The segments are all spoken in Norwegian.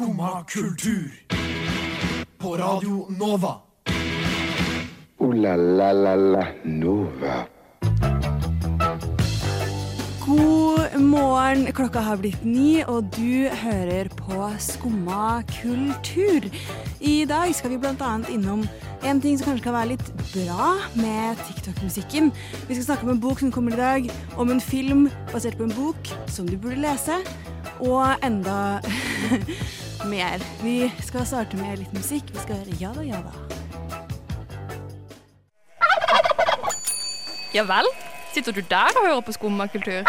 Skumma kultur. På Radio Nova. O-la-la-la-la Nova. God morgen. Klokka har blitt ni, og du hører på Skumma kultur. I dag skal vi bl.a. innom en ting som kanskje kan være litt bra med TikTok-musikken. Vi skal snakke om en bok som kommer i dag, om en film basert på en bok som du burde lese, og enda mer. Vi skal starte med litt musikk. Vi skal høre Ja da, ja da. Ja vel? Sitter du der og hører på skummakultur?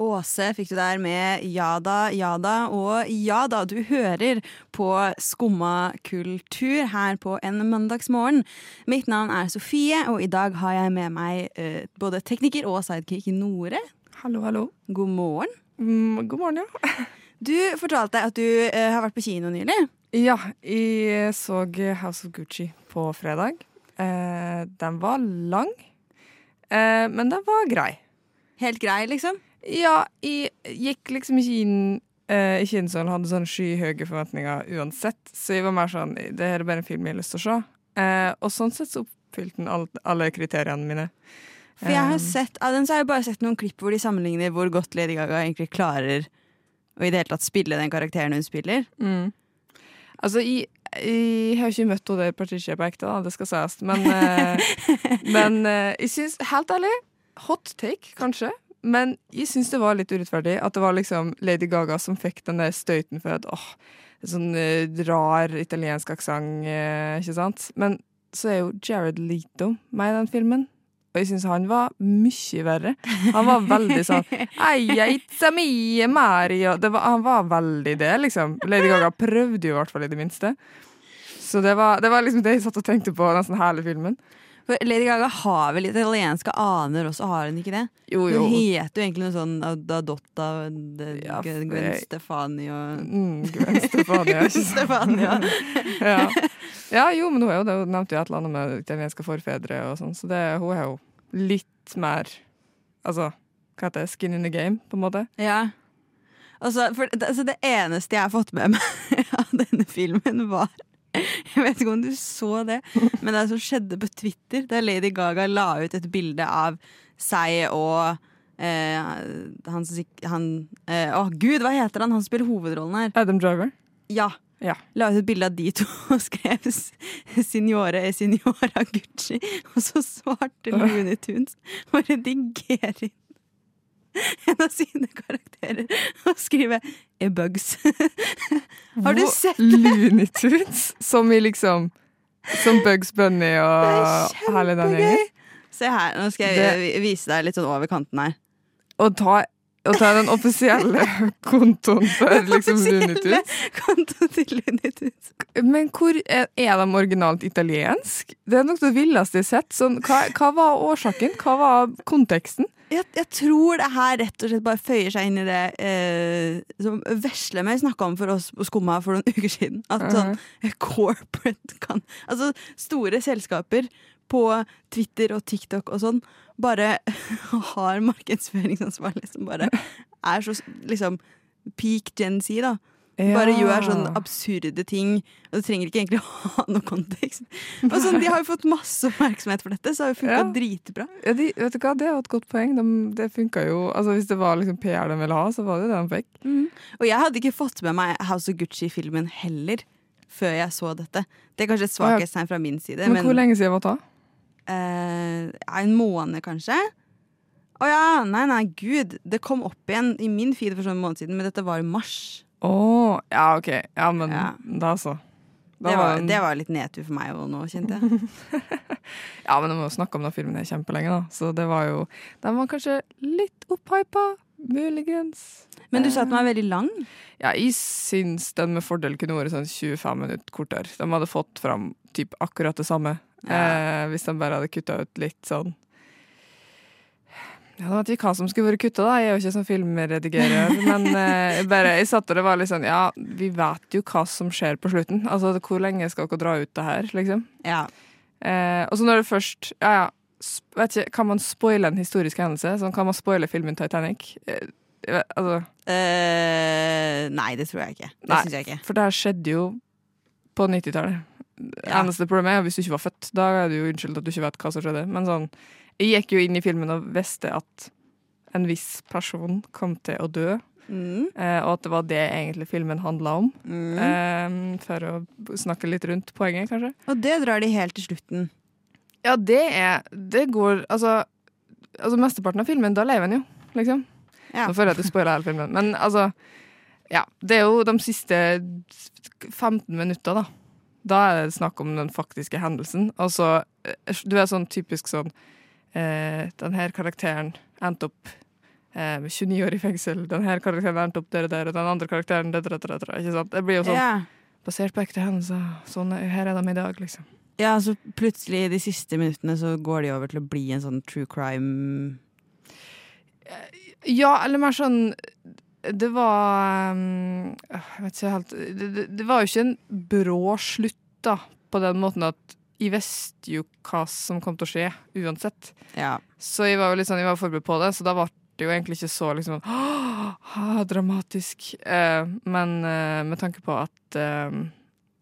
Åse fikk du der med Jada, Jada og Jada. Du hører på Skumma kultur her på en mandagsmorgen. Mitt navn er Sofie, og i dag har jeg med meg uh, både tekniker og sidekick Nore. Hallo, hallo. God morgen. Mm, god morgen, ja. Du fortalte at du eh, har vært på kino nylig. Ja, jeg så House of Gucci på fredag. Eh, den var lang, eh, men den var grei. Helt grei, liksom. Ja, jeg gikk liksom ikke inn eh, inn sånn, hadde sånne skyhøye forventninger uansett, så jeg var mer sånn Det her er bare en film jeg har lyst til å se. Eh, og sånn sett så oppfylte den alle, alle kriteriene mine. For jeg har Eh, sett, av den så har jeg bare sett noen klipp hvor de sammenligner hvor godt Lady Gaga egentlig klarer å i det hele tatt spille den karakteren hun spiller. Mm. Altså, jeg, jeg har ikke møtt henne der Patricia på ekte, da, det skal sies. Men, eh, men eh, jeg syns, helt ærlig, hot take, kanskje. Men jeg syns det var litt urettferdig at det var liksom Lady Gaga som fikk den der støyten for at åh, sånn eh, rar italiensk aksent, ikke sant? Men så er jo Jared Leto med i den filmen. Og jeg syns han var mye verre. Han var veldig sånn Ei, it's a Mario. Det var, han var veldig det, liksom. Lady Gaga prøvde jo i hvert fall i det minste. Så det var, det var liksom det jeg satt og tenkte på nesten hele filmen. For Lady Gaga har vel litt italienske aner også, har hun ikke det? Jo, jo. Hun heter jo egentlig noe sånn da Dotta, de, Ja, Gwen Stefani og Mm, Gwen Stefani, ikke sant? Stefania. ja. ja, jo, men hun er jo det. Hun nevnte jo et eller annet med italienske forfedre og sånn, så det, hun er jo litt mer Altså, hva heter det? Skin in the game, på en måte. Ja. Altså, for, altså, det eneste jeg har fått med meg av denne filmen, var Jeg vet ikke om du så det, men det som skjedde på Twitter, da Lady Gaga la ut et bilde av seg og eh, han, han eh, Å, gud, hva heter han? Han spiller hovedrollen her. Adam Driver. Ja. Ja. La ut et bilde av de to og skrev 'Signore e signora Gucci', og så svarte Looney Tunes og redigerer inn en av sine karakterer og skriver 'e bugs'. Har du sett det? Looney Tunes, som i liksom Som Bugs Bunny og hele den gjengen. Se her, nå skal jeg vise deg litt sånn over kanten her. Og ta, og ta den offisielle kontoen for liksom Lunitus. Tunes. Konto til Looney Men hvor er, er de originalt italiensk? Det er nok det villeste jeg har sett. Sånn, hva, hva var årsaken? Hva var konteksten? Jeg, jeg tror det her rett og slett bare føyer seg inn i det eh, som Veslemøy snakka om for oss på Skumma for noen uker siden. At sånn corporate kan Altså store selskaper på Twitter og TikTok og sånn bare har markedsføringsansvarlig som bare er så liksom peak Gen Z, da. Bare gjør sånn absurde ting. Og det trenger ikke egentlig ha noe kontekst. Og sånn, De har jo fått masse oppmerksomhet for dette, så har jo funka Ja. dritbra. Ja, de, vet du hva, Det var et godt poeng. De, det funka jo altså Hvis det var liksom PR de ville ha, så var det det de fikk. Og jeg hadde ikke fått med meg House of Gucci-filmen heller før jeg så dette. Det er kanskje et svakhetstegn fra min side, Men, men, hvor lenge siden var det? Eh, en måned kanskje? Å ja, nei, nei, gud. Det kom opp igjen i min feed for sånn en måned siden, men dette var i mars. Å, ja, OK. Ja, men Ja. da så. Da Det var, en... det var litt nedtur for meg òg nå, kjente jeg. Ja, men de må jo snakke om den filmen kjempelenge, da. Så det var jo Den var kanskje litt opphypa. Muligens. Men du sa at den var veldig lang. Ja, jeg syns den med fordel kunne vært sånn 25 minutter kortere. De hadde fått fram typ akkurat det samme. Eh, hvis de bare hadde kutta ut litt sånn Ja, Da vet vi hva som skulle vært kutta, da. Jeg er jo ikke sånn filmredigerer. Men eh, bare, jeg satt og det var litt sånn Ja, vi vet jo hva som skjer på slutten. Altså, hvor lenge skal dere dra ut det her, liksom? Ja. Eh, og så når det først Ja, ja. Vet ikke, Kan man spoile en historisk hendelse? Sånn, kan man spoile filmen Titanic? Eh, Altså, Uh, nei, det tror jeg ikke. Det Nei. jeg ikke. for det her skjedde jo på 90-tallet. Ja. Eneste problemet er hvis du ikke var født. Da er det jo unnskyld at du ikke vet hva som skjedde. Men sånn, jeg gikk jo inn i filmen og visste at en viss person kom til å dø, Mm. eh, og at det var det egentlig filmen handla om. Mm. Eh, for å snakke litt rundt poenget, kanskje. Og det drar de helt til slutten. Ja, det er Det går Altså, altså mesteparten av filmen, da lever en jo, liksom. Ja. Nå føler jeg at du spoiler hele filmen. Men altså Ja. Det er jo de siste 15 minutter, da. Da er det snakk om den faktiske hendelsen. Altså, eh, du er sånn typisk sånn eh, Den her karakteren endte opp eh, med 29 år i fengsel. Den her karakteren endte opp der og der, og den andre karakteren der, der, der, der, Ikke sant? Det blir jo sånn Ja. basert på ekte hendelser. Sånn, er- her er de i dag, liksom. ja, så plutselig de siste minuttene så går de over til å bli en sånn true crime Ja, eller mer sånn Det var um, Jeg vet ikke helt det, det, var jo ikke en brå slutt, da, på den måten at jeg visste jo hva som kom til å skje, uansett. Ja. Så jeg var jo litt sånn, jeg var forberedt på det, så da ble det jo egentlig ikke så liksom «Åh, dramatisk. Eh, men eh, med tanke på at eh,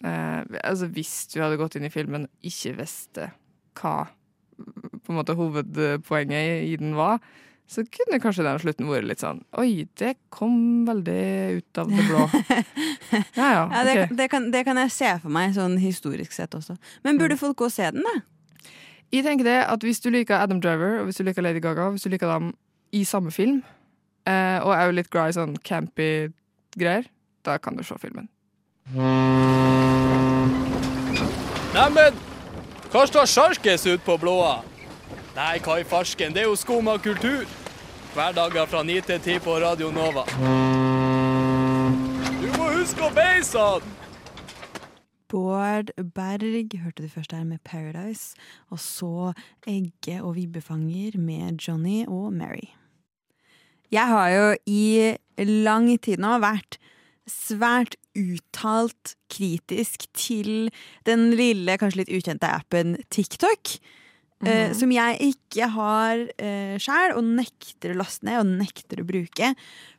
eh, Altså, hvis du hadde gått inn i filmen og ikke visste hva på en måte hovedpoenget i den var, så kunne kanskje den slutten vært litt sånn Oi, det kom veldig ut av det blå. Ja ja, Ja, det, det, kan, det kan jeg se for meg, sånn historisk sett også. Men burde folk gå og se den, da? Jeg tenker det at Hvis du liker Adam Driver og hvis du liker Lady Gaga, hvis du liker dem i samme film, eh, og er jo litt glad i sånn campy greier, da kan du se filmen. Neimen, hva står sjarkes ut på blåa? Nei, hva i farsken, det er jo skum av kultur. Hverdager fra 9 til 10 på Radio Nova. Du må huske å beise han! Bård Berg hørte du først her med Paradise, og så Egge og Vibbefanger med Johnny og Mary. Jeg har jo i lang tid nå vært svært uttalt kritisk til den lille, kanskje litt ukjente appen TikTok. Eh, som jeg ikke har uh, sjæl, og nekter å laste ned og nekter å bruke.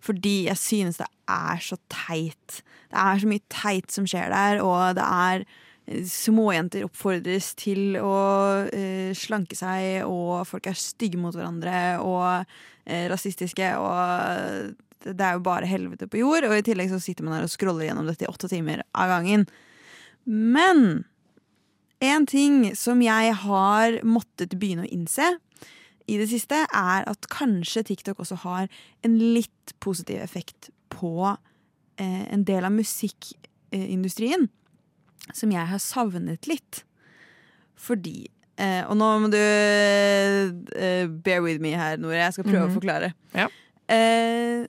Fordi jeg synes det er så teit. Det er så mye teit som skjer der, og det er eh, Småjenter oppfordres til å uh, slanke seg, og folk er stygge mot hverandre og uh, rasistiske, og det er jo bare helvete på jord. Og i tillegg så sitter man her og scroller gjennom dette i åtte timer av gangen. Men en ting som jeg har måttet begynne å innse i det siste, er at kanskje TikTok også har en litt positiv effekt på eh, en del av musikkindustrien som jeg har savnet litt. Fordi eh, Og nå må du eh, bear with me her, Nore. Jeg skal prøve Mhm. å forklare. Ja. Eh,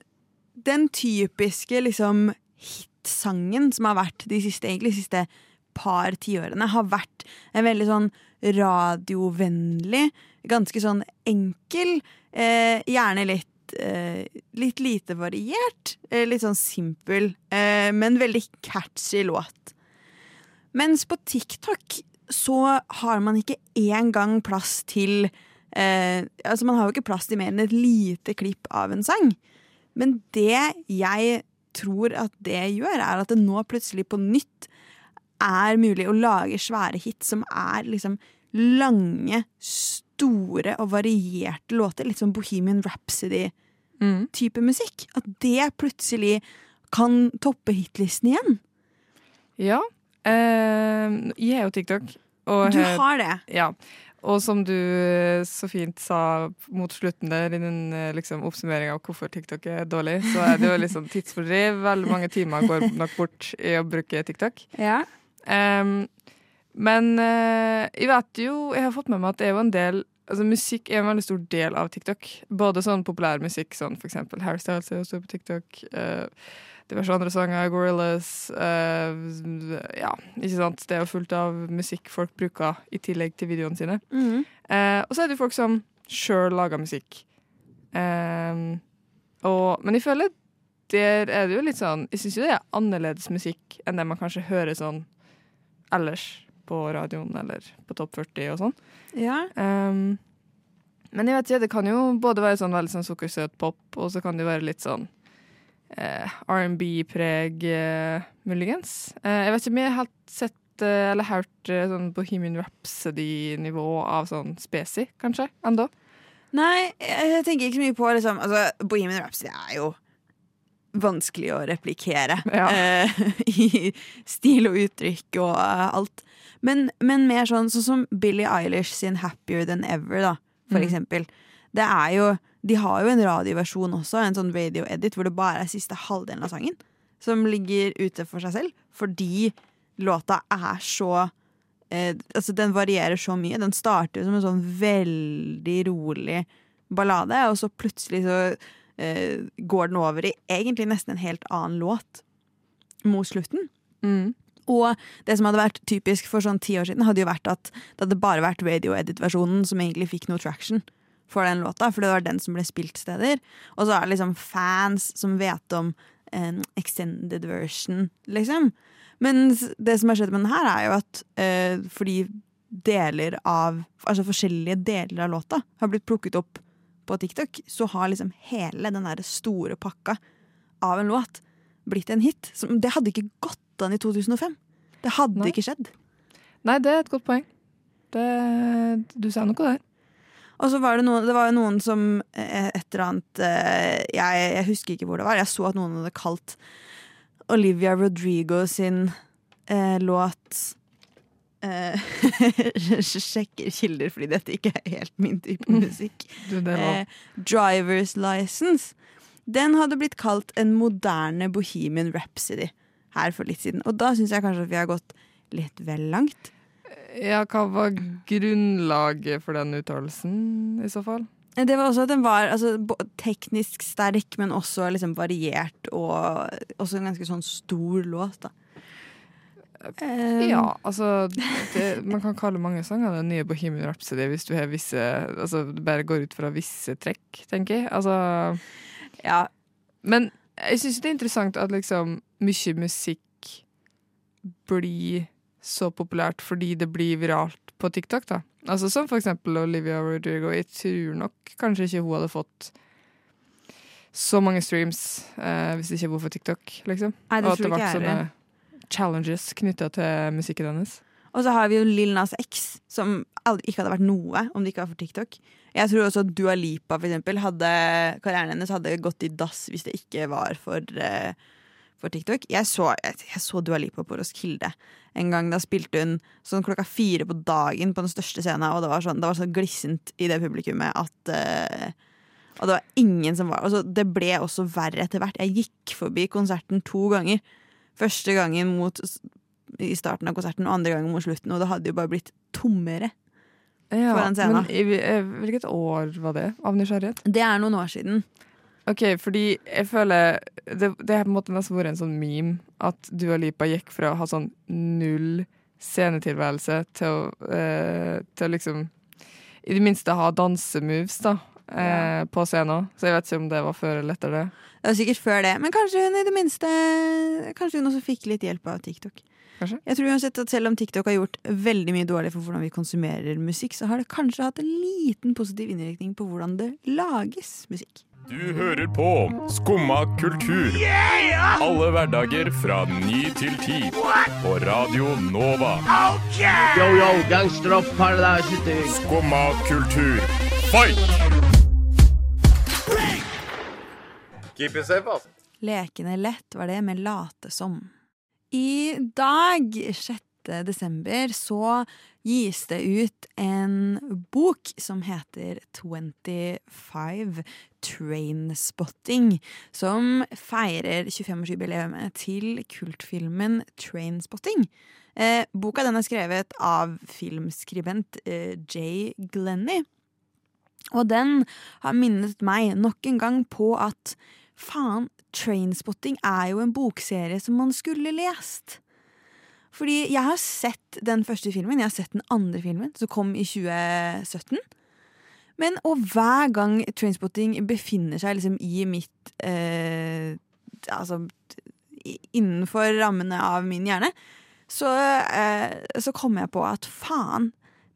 den typiske liksom hitsangen som har vært de siste, egentlig de siste par tiårene, har vært en veldig sånn radiovennlig, ganske sånn enkel, eh, gjerne litt, eh, litt lite variert, eh, litt sånn simpel, eh, men veldig catchy låt. Mens på TikTok så har man ikke engang plass til eh, Altså Man har jo ikke plass til mer enn et lite klipp av en sang. Men det jeg tror at det gjør, er at det nå plutselig på nytt er mulig å lage svære hits som er liksom lange, store og varierte låter. Litt sånn Bohemian Rhapsody-type musikk. At det plutselig kan toppe hitlisten igjen. Ja. Eh, jeg er jo TikTok. Du har det. Ja. Og som du eh, så fint sa mot slutten der, i den eh, liksom, oppsummeringa av hvorfor TikTok er dårlig, så er det jo sånn tidsfordriv. Veldig mange timer går nok bort i å bruke TikTok. Ja. Em, men uh, jeg vet jo Jeg har fått med meg at det er jo en del Altså Musikk er en veldig stor del av TikTok. Både sånn populær musikk, sånn for eksempel Harry Styles er jo stor på TikTok. Uh, diverse andre sanger, Gorillas uh, Ja, ikke sant. Det er jo fullt av musikk folk bruker i tillegg til videoene sine. Mhm. uh, og så er det jo folk som sjøl lager musikk. Em, og, men jeg føler der er det jo litt sånn Jeg syns jo det er annerledes musikk enn det man kanskje hører sånn ellers på radioen eller på Topp 40 og sånn. ja. Um, Men jeg vet ikke, det kan jo både være sånn veldig sånn sukkersøt pop, og så kan det jo være litt sånn eh, R&B-preg, eh, muligens. Eh, jeg vet ikke om jeg har sett eh, eller hørt eh, sånn Bohemian Rhapsody-nivå av sånn spesi, kanskje, enda. Nei, jeg tenker ikke så mye på liksom Altså, Bohemian Rhapsody er jo vanskelig å replikere Ja. eh, i stil og uttrykk og uh, alt. Men, men mer sånn, sånn som Billie Eilish sin 'Happier Than Ever', da, for Mm. eksempel. Det er jo De har jo en radioversjon også, en sånn radioedit hvor det bare er siste halvdelen av sangen som ligger ute for seg selv, fordi låta er så eh, Altså, den varierer så mye. Den starter som en sånn veldig rolig ballade, og så plutselig så går den over i egentlig nesten en helt annen låt mot slutten. Mm. Og det som hadde vært typisk for sånn ti år siden, hadde jo vært at det hadde bare vært radio edit-versjonen som egentlig fikk noe traction for den låta, for det var den som ble spilt steder. Og så er det liksom fans som vet om en extended version, liksom. Men det som har skjedd med den her, er jo at eh, fordi deler av Altså forskjellige deler av låta har blitt plukket opp på TikTok, så har liksom hele den der store pakka av en låt blitt en hit. Som, det hadde ikke gått an i 2005. Det hadde Nei. ikke skjedd. Nei, det er et godt poeng. Det, du sa noe der. Og så var det noen, det var noen som eh, et eller annet eh, jeg, jeg husker ikke hvor det var. Jeg så at noen hadde kalt Olivia Rodrigo sin eh, låt Sjekker kilder fordi dette ikke er helt min type musikk. Du, Eh, Driver's License. Den hadde blitt kalt en moderne Bohemian Rhapsody her for litt siden. Og da syns jeg kanskje at vi har gått litt vel langt. Ja, hva var grunnlaget for den uttalelsen, i så fall? Det var også at den var altså, teknisk sterk, men også liksom variert, og også en ganske sånn stor låt, da. Eh, Ja, altså det, Man kan kalle mange sanger den nye Bohemian Rhapsody hvis du har visse Altså det bare går ut fra visse trekk, tenker jeg. Altså ja. Men jeg syns det er interessant at liksom mye musikk blir så populært fordi det blir viralt på TikTok, da. Altså Som for eksempel Olivia Rodrigo. Jeg tror nok kanskje ikke hun hadde fått så mange streams eh, hvis ikke var for TikTok, liksom. Nei, det tror ikke jeg heller. Challenges knytta til musikken hennes. Og så har vi jo Lil Nas X, som aldri, ikke hadde vært noe om det ikke var for TikTok. Jeg tror også Dua Lipa, for eksempel, hadde, karrieren hennes hadde gått i dass hvis det ikke var for, uh, for TikTok. Jeg så, jeg, jeg så Dua Lipa på Roskilde en gang. Da spilte hun sånn klokka fire på dagen på den største scenen, og det var sånn, det var så glissent i det publikummet at uh, Og det var ingen som var altså, Det ble også verre etter hvert. Jeg gikk forbi konserten to ganger. Første gangen mot i starten av konserten og andre gangen mot slutten, og det hadde jo bare blitt tommere. Ja, Foran scenen. Men i, eh, hvilket år var det, av nysgjerrighet? Det er noen år siden. Ok, fordi jeg føler Det, det har på en måte nesten vært en sånn meme at Dua Lipa gikk fra å ha sånn null scenetilværelse til å, eh, til å liksom I det minste ha dansemoves da eh, på scenen. Så jeg vet ikke om det var før eller etter det. Det var sikkert før det, men kanskje hun i det minste Kanskje hun også fikk litt hjelp av TikTok. Kanskje. Jeg tror uansett at Selv om TikTok har gjort veldig mye dårlig for hvordan vi konsumerer musikk, så har det kanskje hatt en liten positiv innvirkning på hvordan det lages musikk. Du hører på Skumma kultur. Alle hverdager fra ny til ti. På Radio Nova. Yo, yo, gangsteropp, paradise. Skumma kultur, fight! Keep it safe, altså. Lekende lett var det med late som. I dag, 6. desember, så gis det ut en bok som heter 25 Trainspotting, som feirer 25-årsjubileet til kultfilmen Trainspotting. Eh, boka den er skrevet av filmskribent eh, Jay Glennie. Og den har minnet meg nok en gang på at faen, Trainspotting er jo en bokserie som man skulle lest. Fordi jeg har sett den første filmen, jeg har sett den andre filmen, som kom i 2017. Men og hver gang Trainspotting befinner seg liksom i mitt eh, Altså innenfor rammene av min hjerne, så, eh, så kommer jeg på at faen,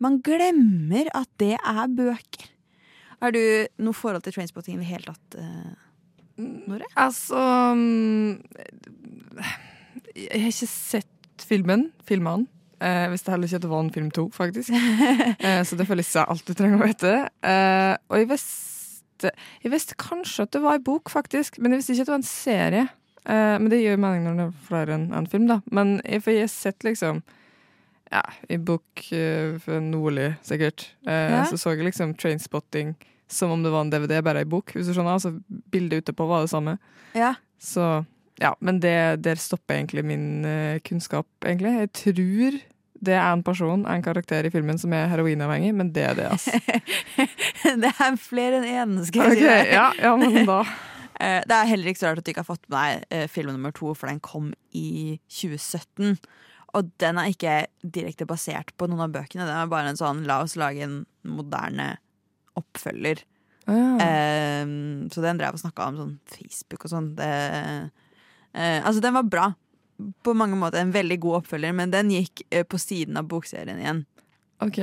man glemmer at det er bøker. Har du noe forhold til Trainspotting i det hele tatt, eh, Nore? Altså mm, Jeg har ikke sett filmen. Filmene. Eh, hvis det heller ikke var en film to, faktisk. eh, så det føles ikke alt du trenger å vite. Eh, og jeg visste, jeg visste kanskje at det var en bok, faktisk, men jeg visste ikke at det var en serie. Eh, men det jo mening når det er flere enn en film, da. Men jeg, for jeg har sett liksom ja, i bok uh, nordlig, sikkert. Eh, Ja. Så så jeg liksom Trainspotting som om det var en DVD, bare ei bok. Hvis du skjønner, altså Bildet ute på var det samme. Ja. Så ja, men det, der stopper egentlig min uh, kunnskap, egentlig. Jeg tror det er en person, en karakter i filmen, som er heroinavhengig, men det er det, altså. det er flere enn én, skal jeg okay, si. ja, ja, men da Eh, Det er heller ikke så rart at du ikke har fått med deg eh, film nummer to, for den kom i 2017. Og den er ikke direkte basert på noen av bøkene. Den er bare en sånn la oss lage en moderne oppfølger. Oh, ja. Eh, så den drev og snakka om sånn Facebook og sånn. Eh, altså, den var bra. På mange måter en veldig god oppfølger, men den gikk eh, på siden av bokserien igjen. OK.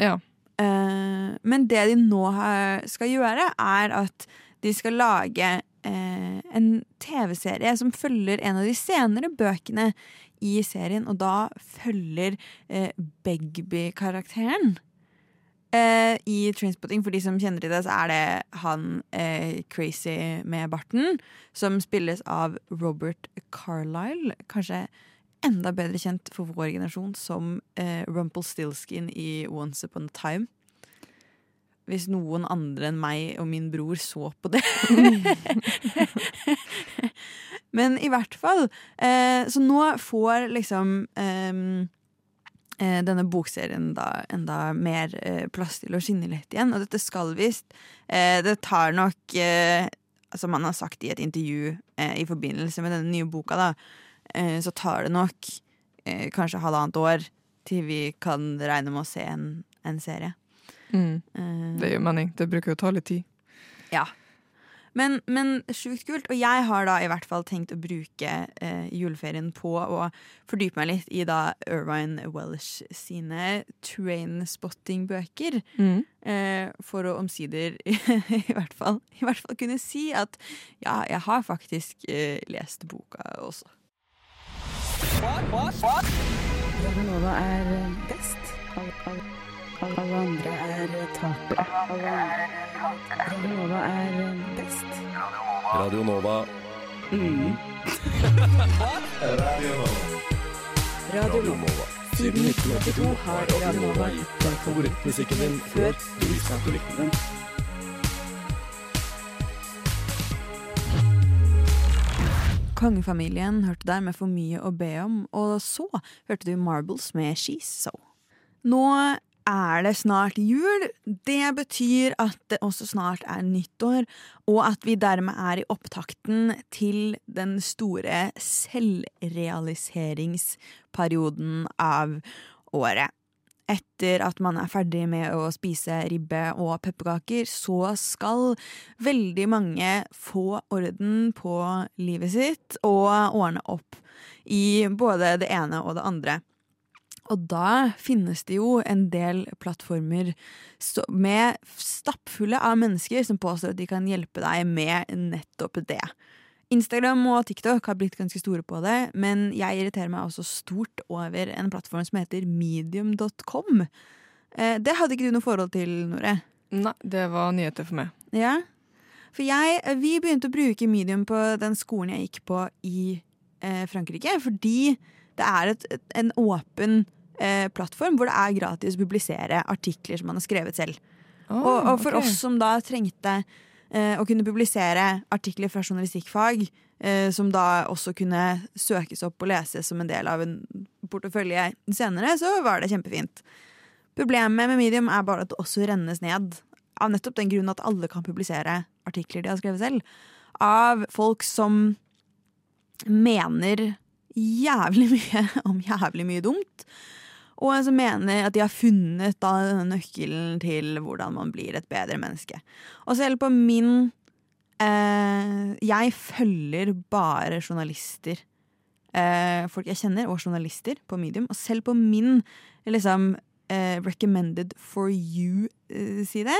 Ja. Eh, men det de nå har, skal gjøre, er at de skal lage eh, en TV-serie som følger en av de senere bøkene i serien, og da følger Begby-karakteren. Eh, I Trainspotting, for de som kjenner til det, så er det han eh, crazy med barten, som spilles av Robert Carlyle. Kanskje enda bedre kjent for vår generasjon som eh, Rumpelstiltskin i Once Upon a Time. Hvis noen andre enn meg og min bror så på det. Men i hvert fall. Eh, så nå får liksom ehm, eh, denne bokserien da enda mer eh, plass til å skinne litt igjen. Og dette skal visst eh, Det tar nok eh, Som man har sagt i et intervju eh, i forbindelse med denne nye boka, da, eh, så tar det nok eh, kanskje halvannet år til vi kan regne med å se en, en serie. Mm. Eh, Det gir mening. Det bruker jo å ta litt tid. ja. Men, men sjukt kult. Og jeg har da i hvert fall tenkt å bruke eh, juleferien på å fordype meg litt i da Irvine Welsh sine trainspotting-bøker. Mm. Eh, for å omsider i, hvert fall, i hvert fall kunne si at ja, jeg har faktisk eh, lest boka også. Det er best. All, alle, alle andre er tapere. Radio Nova er best. Radio Nova. Mm. Radio Nova. Siden 1982 har Radio Nova gitt deg Favorittmusikken din før du visste at du likte den. Kongefamilien hørte der med For mye å be om, og så hørte du Marbles med She's So. Nå er det snart jul. Det betyr at det også snart er nyttår, og at vi dermed er i opptakten til den store selvrealiseringsperioden av året. Etter at man er ferdig med å spise ribbe og pepperkaker, så skal veldig mange få orden på livet sitt og ordne opp i både det ene og det andre. Og da finnes det jo en del plattformer med stappfulle av mennesker som påstår at de kan hjelpe deg med nettopp det. Instagram og TikTok har blitt ganske store på det, men jeg irriterer meg også stort over en plattform som heter medium.com. Eh, Det hadde ikke du noe forhold til, Nore? Nei, det var nyheter for meg. Ja. For jeg, vi begynte å bruke Medium på den skolen jeg gikk på i eh, Frankrike, fordi det er et, et, en åpen eh, plattform hvor det er gratis å publisere artikler som man har skrevet selv. Oh, og, og for okay. oss som da trengte eh, å kunne publisere artikler fra journalistikkfag, eh, som da også kunne søkes opp og leses som en del av en portefølje senere, så var det kjempefint. Problemet med Medium er bare at det også rennes ned. Av nettopp den grunn at alle kan publisere artikler de har skrevet selv. Av folk som mener jævlig mye om jævlig mye dumt. Og som mener at de har funnet da denne nøkkelen til hvordan man blir et bedre menneske. Og selv på min eh, Jeg følger bare journalister. Eh, folk jeg kjenner, og journalister på Medium. Og selv på min liksom, eh, recommended for you-side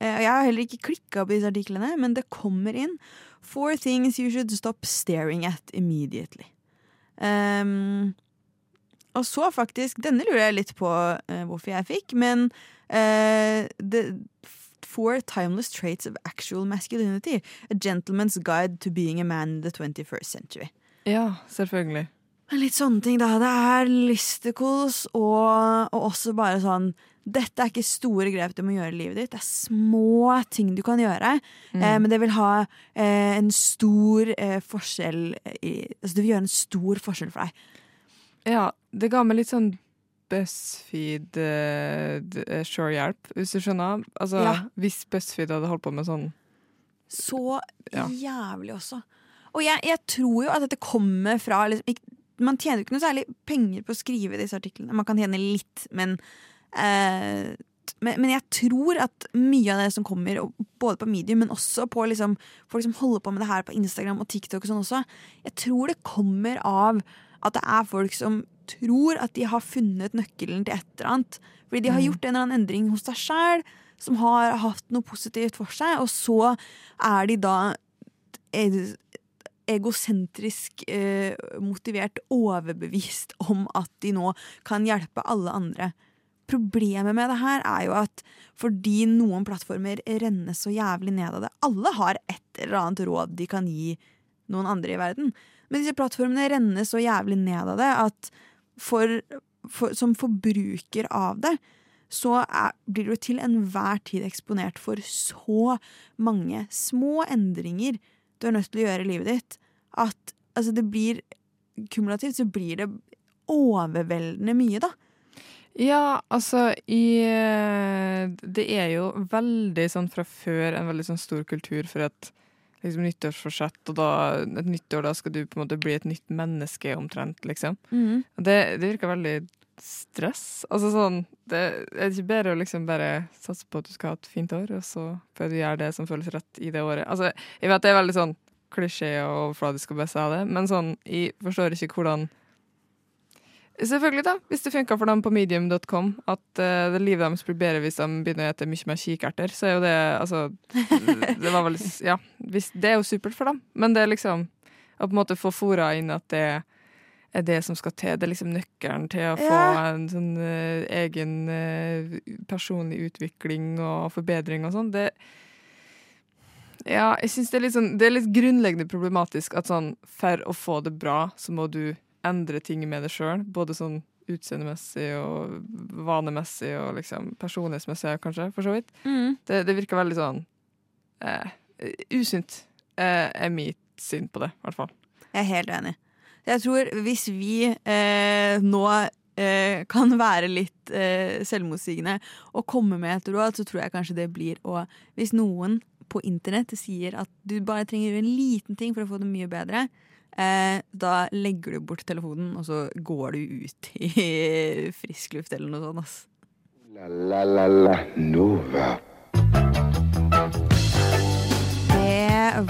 eh, Jeg har heller ikke klikka på disse artiklene, men det kommer inn Four things you should stop staring at immediately. Um, og så faktisk Denne lurer jeg litt på uh, hvorfor jeg fikk, men uh, the Four timeless traits of actual masculinity. A gentleman's guide to being a man in the 21st century. Ja, selvfølgelig. Litt sånne ting, da. Det er listicles og, og også bare sånn Dette er ikke store grep du må gjøre i livet ditt. Det er små ting du kan gjøre, Mm. eh, men det vil ha eh, en stor eh, forskjell i, Altså det vil gjøre en stor forskjell for deg. Ja, det ga meg litt sånn BuzzFeed uh, Sure-hjelp, hvis du skjønner. Altså, Ja. Hvis BuzzFeed hadde holdt på med sånn Så Ja. jævlig også. Og jeg, jeg tror jo at dette kommer fra liksom, Man tjener jo ikke noe særlig penger på å skrive disse artiklene. Man kan tjene litt, men eh, men, men jeg tror at mye av det som kommer, både på medium, men også på liksom, folk som holder på med det her på Instagram og TikTok og sånn også, jeg tror det kommer av at det er folk som tror at de har funnet nøkkelen til et eller annet. Fordi de har Mm. gjort en eller annen endring hos seg sjæl, som har hatt noe positivt for seg, og så er de da egosentrisk eh, motivert, overbevist om at de nå kan hjelpe alle andre. Problemet med det her er jo at fordi noen plattformer renner så jævlig ned av det Alle har et eller annet råd de kan gi noen andre i verden. Men disse plattformene renner så jævlig ned av det at for, for, som forbruker av det, så er, blir du til enhver tid eksponert for så mange små endringer du er nødt til å gjøre i livet ditt, at altså, det blir Kumulativt så blir det overveldende mye, da. Ja, altså i eh, Det er jo veldig sånn fra før en veldig sånn stor kultur for et liksom, nyttårsforsett, og da et nyttår, da skal du på en måte bli et nytt menneske omtrent, liksom. Mm. Det, det virker veldig stress. Altså sånn Det er ikke bedre å liksom bare satse på at du skal ha et fint år, og så får du gjøre det som føles rett i det året. Altså, jeg vet det er veldig sånn klisjé og overfladisk å bare si det, men sånn, jeg forstår ikke hvordan Selvfølgelig, da, hvis det funka for dem på medium.com, at uh, det livet deres blir bedre hvis de begynner å spise mye mer kikerter, så er jo det Altså, det var vel Ja, hvis, det er jo supert for dem, men det er liksom Å på en måte få fora inn at det er det som skal til. Det er liksom nøkkelen til å få Ja. en sånn uh, egen uh, personlig utvikling og forbedring og sånn. Det Ja, jeg syns det er litt sånn Det er litt grunnleggende problematisk at sånn for å få det bra, så må du endre ting med det sjøl. Både sånn utseendemessig og vanemessig og liksom personlighetsmessig, kanskje, for så vidt. Mm. Det, det virker veldig sånn eh, usunt, eh, er mitt syn på det, i hvert fall. Jeg er helt enig. Jeg tror hvis vi eh, nå eh, kan være litt eh, selvmotsigende og komme med et råd, så tror jeg kanskje det blir å Hvis noen på internett sier at du bare trenger en liten ting for å få det mye bedre, eh, da legger du bort telefonen, og så går du ut i frisk luft eller noe sånt. Ass. La la la la Nova.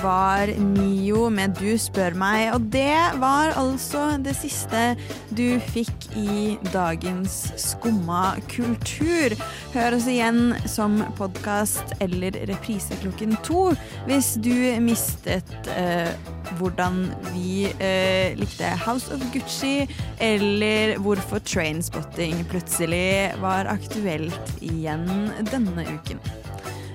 Var Mio med Du spør meg, og det var altså det siste du fikk i dagens Skumma kultur. Hør oss igjen som podkast eller reprise klokken to hvis du mistet eh, hvordan vi eh, likte House of Gucci, eller hvorfor Trainspotting plutselig var aktuelt igjen denne uken.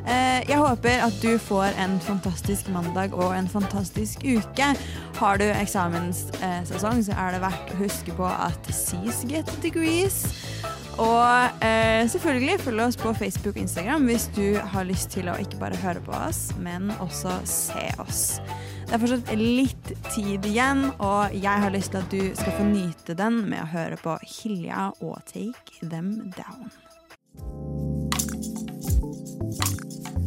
Eh, Jeg håper at du får en fantastisk mandag og en fantastisk uke. Har du eksamenssesong, så er det verdt å huske på at C's get degrees. Og eh, selvfølgelig følg oss på Facebook og Instagram hvis du har lyst til å ikke bare høre på oss, men også se oss. Det er fortsatt litt tid igjen, og jeg har lyst til at du skal få nyte den med å høre på Hilja og Take Them Down.